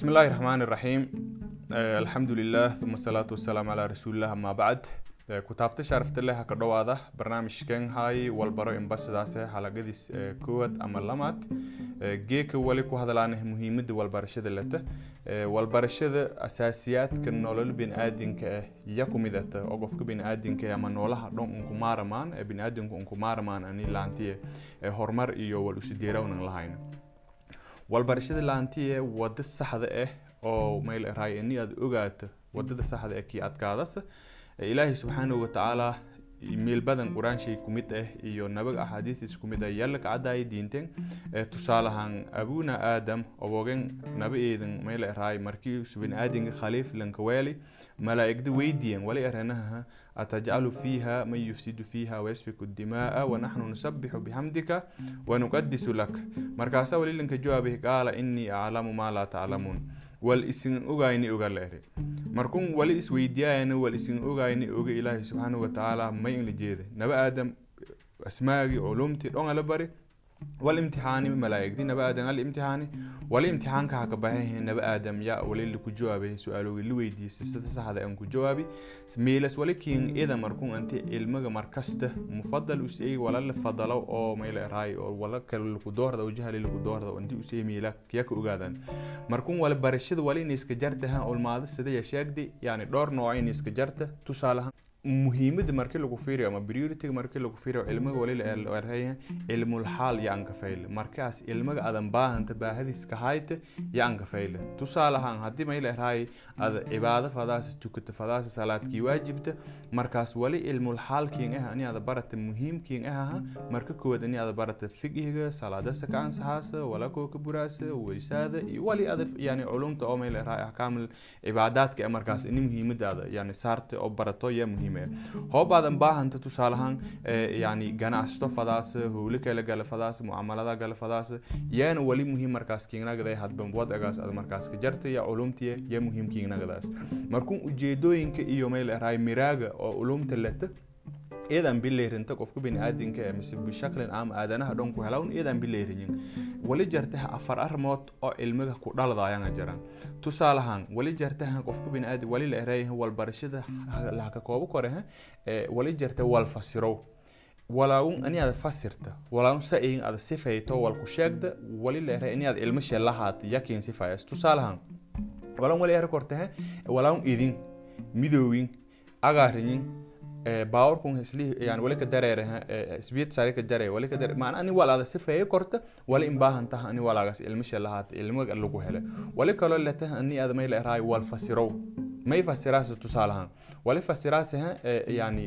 bismi eh, illaahi raxmaan iraxiim alxamdu lilah uma asalaatu wasalaamu calaa rasuulilah amaa bacd eh, kutaabta sharafta leh haka dhowaada barnaamijkan hay walbaro imbasadaase xalaqadiis eh, koowaad ama lamaad geeka wali ku hadlaanah muhiimada walbarashada leta walbarashada asaasiyaadka nolol biniaadanka ah iya kumid ata oo qofka biniaadanka ama noolaha dhan unkumaaramaan biniaadanka unkumaaramaan ani laantiye horumar iyo wal usudeerawnan lahayna walbarashada laantiye wada saxda ah oo mayl raay ini aad ogaato. Wadada saxda ah kii adkaadas ilaahay subxaanahu watacaala meel badan qur'aanshay kumid ah iyo nabag axaadiis kumid ah yalla kacadaaya diinteen tusaalahan abuna aadam obogen naba eedan mayla eraay markii biniaadinka khaliif lankaweeli malaa'igda weydiiyeen wali eranaha atajcalu fiiha man yufsidu fiiha wayasfiku dimaaa wanaxnu nusabixu bixamdika wanuqadisu lak. Markaasaa wali lanka jawaabay qaala inii aclamu maa laa taclamuun wal isin ogayni oga la eri markun wali isweydiyaayana wal isin ogayni oga ilaahay subxaanahu watacaala may inla jeeda. Naba aadam asmaagii culumtii dhonga la bari wal imtixaani malaa'igti naba aadam al imtixaani wali imtixaanka ha ka naba aadam yaa wali laku jawaabay su'aaloogi la weydiisay sida saxda aan ku jawaabi. Meelas wali ida markun anti ilmaga markasta. Mufadal usay wala la fadalo oo mayla oo wala kale laku doorda oo jahali laku doorda anti usay meela kiya ogaadaan markun wala barashada wali in iska jarta ulmaada sida ya yani dhowr nooc in iska jarta tusaalahan muhiimada markii lagu fiiriyo ama priority markii lagu fiiriyo ilmaga wali la cilmul xaal yaan ka fayle markaas ilmaga adan baahanta baahadiis ka hayta yaan ka fayle tusaalahan haddii may leerahay ada cibaado fadaas tukata fadaas salaadkii waajibta markaas wali cilmul xaalkiin ah ani ada barata muhiimkiin ah marka koowaad ani ada barata fiqiga salaada saka ansaxaasa wala koo ka buraasa weysaada iyo wali ada yani culumta oo may leerahay ahkaamul cibaadaadka markaas ini muhiimadaada yani saarta oo barato yaa muhiim hoobaadan baahanta tusaalahaan yani ganacsato fadaas howlo kale gala fadaas mucamalada gala fadaas yaana wali muhiim markaas kiignagaday hadban wadagaas ad markaas ka jarta ya culumtiya ya muhiim kiignagadaas markun ujeedooyinka iyo mayl eraay miraaga oo culumta leta iyadan bileyrinta qofka biniaadinka mise bishaklin ama aadanaha dhan ku helawn iyadan bileyriyin wali jartaha afar arrimood oo cilmiga ku dhaladayana jiraan tusaalahaan wali jartaha qofka biniaadin wali la ereeyaha walbarashada lahaka koobo koreha wali jarta wal fasirow walaun ani aad fasirta walaun sa in aad sifayto wal ku sheegda wali la ereey ini aad cilmo sheelahaat yakin sifayas. Tusaalahaan walaun wali ere kortaha walaun idin midoowin agaariyin bawarkun isli yani wali ka dareere isbiyad sare ka dare wali ka dare maana ani walaada sifeeye korta wali in baahan taha ani walaagas ilmisha lahaat ilmiga lagu hele wali kaloo letaha ani aad may la eraay wal fasirow may fasiraasa tusaalahaan. Wali fasiraasa yani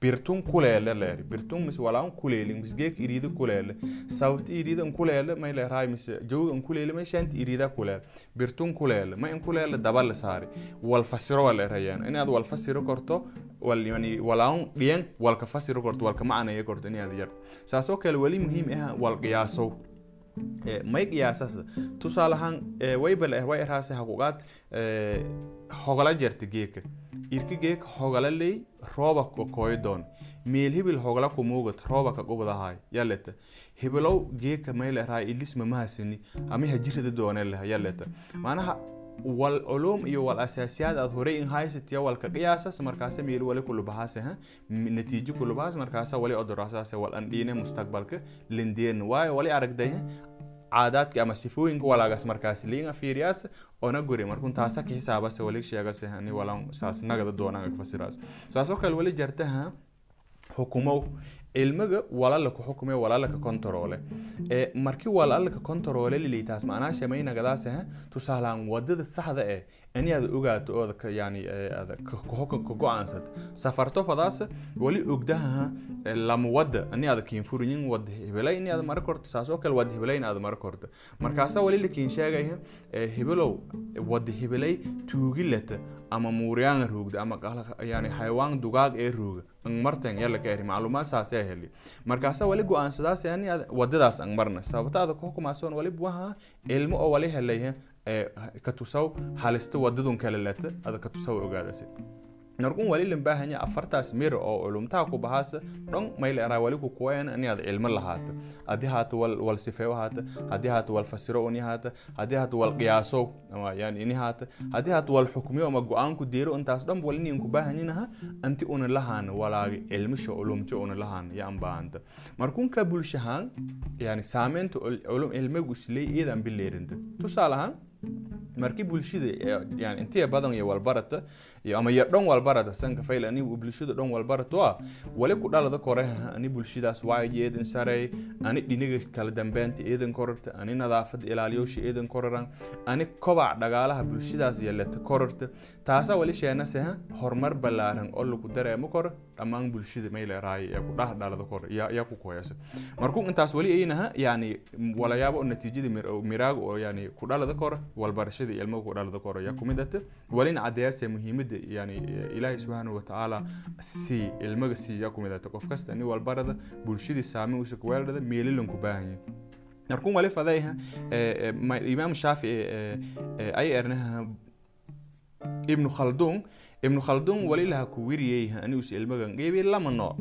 birtun kuleele leer birtun mis walaan kuleele mis geek iriida kuleele sababta iriida in kuleele may leerahay mis jawga in kuleele may shanta iriida kuleele birtun kuleele may in kuleele daba la saari wal fasiro wal erayaan inaad wal korto wal yani walaan dhiyan wal ka fasiro korto wal ka macnaya korto inaad yar. Saasoo kale wali muhiim ah wal qiyaasow may qiyaasas tusaalahaan waybal er way eraase haquqaad hogala jarta geeka irka geeka hogala ley rooba koydoon meel hibil hogala kumuugat rooba ka qubadahay yaleta hibilow geeka mayla erahay ilisma mahasini ama hajirada dooneleha yaleta maanaha wal culum iyo wal asaasiyaad aad horey in haysatiya walka qiyaasas markaasa meel wali kulubahaase ha? Natiijo kulubahaas markaasa wali odorasaase wal andhiine mustaqbalka lindeen. Waayo wali aragday caadaadka ama sifooyinka walaagas markaas liinga fiiriyaas ona guri. Markun taasa ka xisaabase wali sheegase ani walan saas nagada doonanga fasiraas saasoo kale wali jartaha xukumow cilmiga walala ku xukume walala ka kontaroole ee markii walala ka kontaroole lilitaas macnaa shamay nagadaas ah tusaalaan waddada saxda eh aad ogaato oo yani ka ka go'aansad. Safarto fadaas wali ogdaha lama wada ani aad kiin furin wada hebelay ani aad mar korto saasoo kale wada hebelay aad mar korto markaasa wali lakiin sheegay hebelow wada hebelay tuugilata ama muuriyaan roogda ama yani xayawaan dugaag ee martan yalla ka eri macluumaad saasee heli. Markaasa wali go'aansadaas wadadaas ang marna. Sababta aad ku xukumaasoon wali waha ilmo oo wali helay ka tusaw halista wadadun kale leta ada ka tusaw ogaadasi narkun wali lan baahanya afartaas mir oo culumtaha ku bahaasa dhon mayla eraa wali ku kuwayan inaad cilmo lahaata haddii haata wal wal sifeeyo haata wal fasiro uni haata haddii wal qiyaaso yani ini haata wal xukmiyo ama go'aanku deero intaas dhan wali nin ku baahanyinaha anti una lahaan walaagi cilmisho culumti una lahaan ya ambaanta markunka bulshahaan yani saameynta culum cilmigu isley iyadan bileerinta tusaalahaan markii bulshada intiya badan iyo walbarata ama yar dhan walbarata sanka fayl ani bulshada dhan walbarato ah wali ku dhalada koreha ani bulshadaas waayo eedan sarey ani dhiniga kala dambeynta eedan kororta ani nadaafada ilaaliyowsha eedan kororan ani kobac dhagaalaha bulshadaas yeelata kororta. Taasa wali sheenaseha horumar ballaaran oo lagu dareemo koro dhammaan bulshada mayleeraay ee ku dhah dhalada kor yaa ku koyasa markuu intaas wali aynaha yani walayaabo natiijada miraaga oo yani ku dhalada koro walbarashada ilmaha ku dhalada koro yaa kumid ata. Walina muhiimada yani ilaahay subxaanahu watacaala si ilmaga si yaa kumid ata qof kasta ni walbarada bulshadii saameyn usa kuweeldhada meelilan ku baahanya markuu wali fadayha imaam shaafici ay ernaha ibnu khalduun ibnu khalduun wali laha ku wiriyeyha anigus ilmagan geebi lama nooc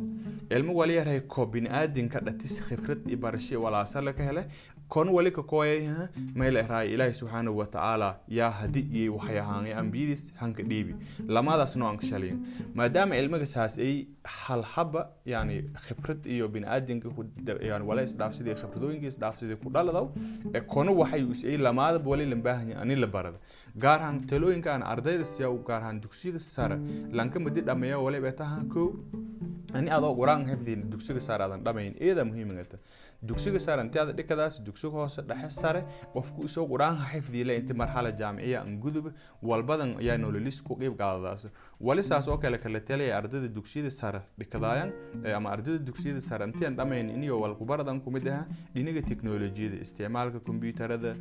ilmo wali yarhay ko biniaadinka dhatis khibrad iyo barasho walaasale ka hele kon wali ka kooyayha mayla eraay ilaahi subxaanahu watacaala yaa hadi iyo waxyahaangay ambiyadiis hanka dhiibi. Lamadaas noocan ka shalayin maadaama ilmagasaas ay halhaba yani khibrad iyo biniaadinka yani wala isdhaafsidii khibradooyinka isdhaafsidii ku dhaladaw kono waxay usay lamaadaba wali lambaahanya ani la barada. Gaar ahaan talooyinkaan ardayda siyaa gaar ahaan dugsiyada sare lanka madi dhameeya waliba taha kow ani adoo qur'aan xifdiin dugsiga sare aadan dhamayn iyada muhiimigata dugsiga sare inti aad dhikadaas dugsiga hoose dhexe sare qofku isoo qur'aanka xifdiile inti marxala jaamiciya an gudub walbadan ayaa nololis ku qeyb qaadadaas. Wali saas oo kale kala talaya ardayda dugsiyada sare dhikadaayan ama ardayda dugsiyada sare inti aan dhamayn iniyo walkubaradan kumid aha dhinaga teknolojiyada isticmaalka kombyuutarada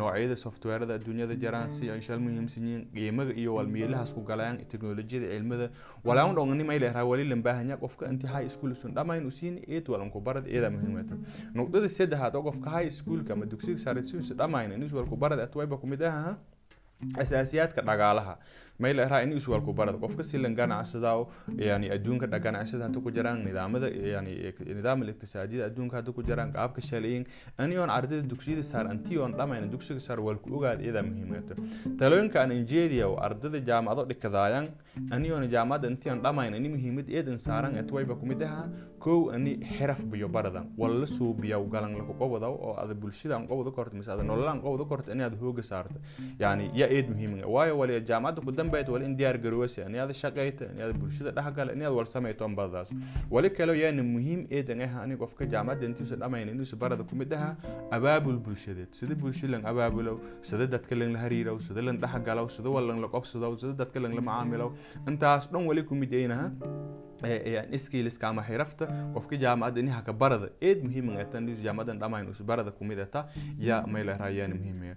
noocyada softwarada adduunyada jaraan si ay shal muhiimsan yihiin qiimaga iyo walmeelahaas ku galayaan teknolojiyada cilmada. Walaan dhongani may leeraa wali lambaahanya qofka inti high school sun. Dhamayn usiin eed walan kubarad eeda muhiimata nuqdada saddexaad oo qofka high schoolka ama dugsiga sare si dhamayn inis walku barad atwayba kumid aha asaasiyaadka dhagaalaha. May la raha in iswalku barad qofka silan ganacsadaa yani adduunka ganacsada hadda ku jiraan nidaamada yani nidaam iqtisaadiyada adduunka hadda ku jiraan qaabka shalayin aniyoon ardayda dugsiyada saar antiyoon dhamayna dugsiga saar walku ogaad iyadaa muhiimata talooyinka aan injeediya ardayda jaamacado dhikadaayan aniyoon jaamacada intiyoon dhamayna ini muhiimad eedan saaran etwayba kumid aha kow ani xiraf biyo baradan. Walla suubiyaw galan laku qobadaw oo ada bulshada aan qobada korto mise ada nololaan qobada korto inaad hooga saarto yani yaa eed muhiim waayo wali jaamacada ku dambeyd wali in diyaar garowase inaad shaqayta inaad bulshada dhexgala inaad wal samayto ambadaas. Wali kale yaana muhiim eedan ah ani qofka jaamacada intiisa dhamayn inuusa barada kumid aha abaabul bulshadeed. Sida bulsho lan abaabulow sida dadka lan la hariirow sida lan dhexgalow sida walan la qobsadow sida dadka lan la macaamilow. Intaas dhan wali kumid aynaha iskiiliska ama xirafta qofka jaamacadda ini haka barada. Eed muhiimatan jaamacadan dhamayn us barada kumidata yaa maylarayaan muhiimaya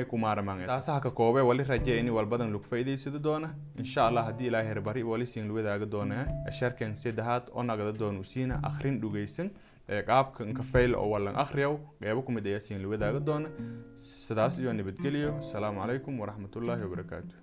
may ku maarmaan taasaha ka koobe wali raje ini walbadan lagu faa'iidaysado doona. Insha allah haddii ilaahay herbari wali siin luwadaaga doona. Sharkan saddexaad oo nagada doonu siina akhrin dhugaysan qaabka nkafayl oo walan akhriyow qeybo kumid ayaa siin luwadaaga doona. Sidaas iyo nabadgelyo asalaamu calaykum waraxmatullaahi wabarakaatu